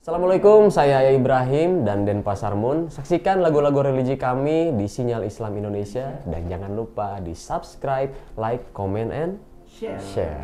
Assalamualaikum, saya Ibrahim dan Denpasar Moon. Saksikan lagu-lagu religi kami di Sinyal Islam Indonesia dan jangan lupa di subscribe, like, comment, and Share. share.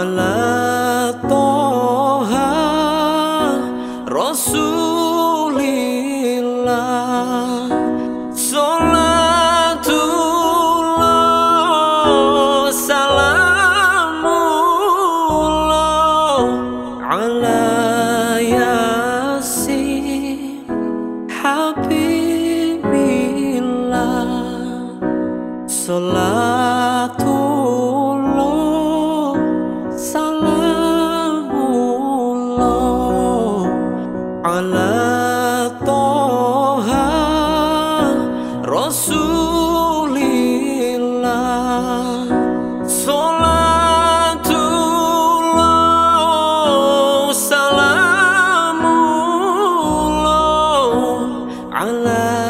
Ala Habibillah Salatullah Ala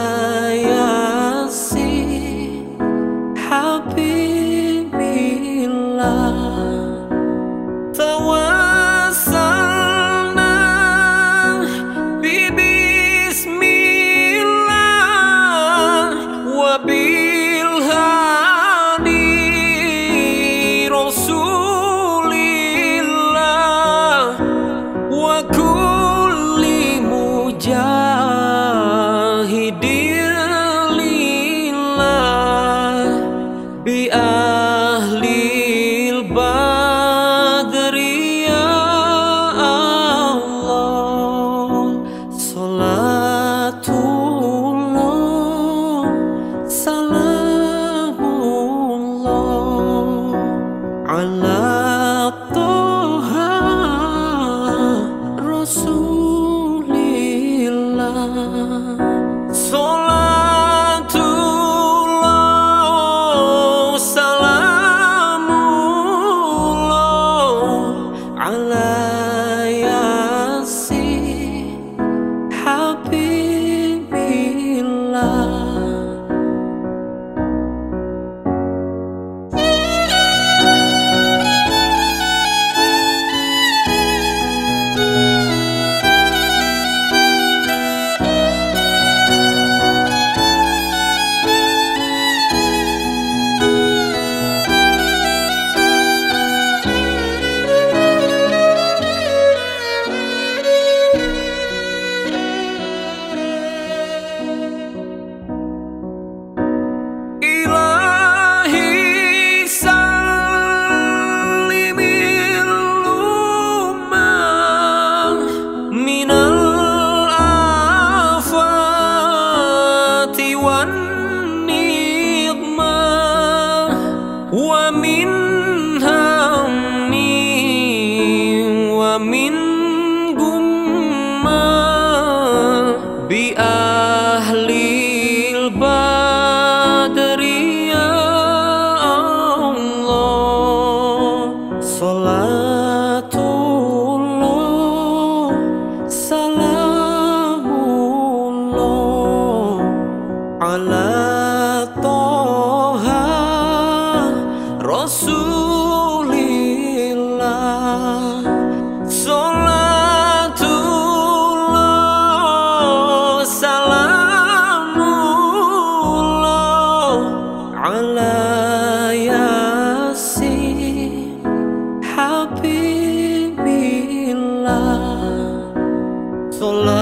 Ala ومن Rasulillah Salatullah Salamullah Ala Yasin Habibillah Salatullah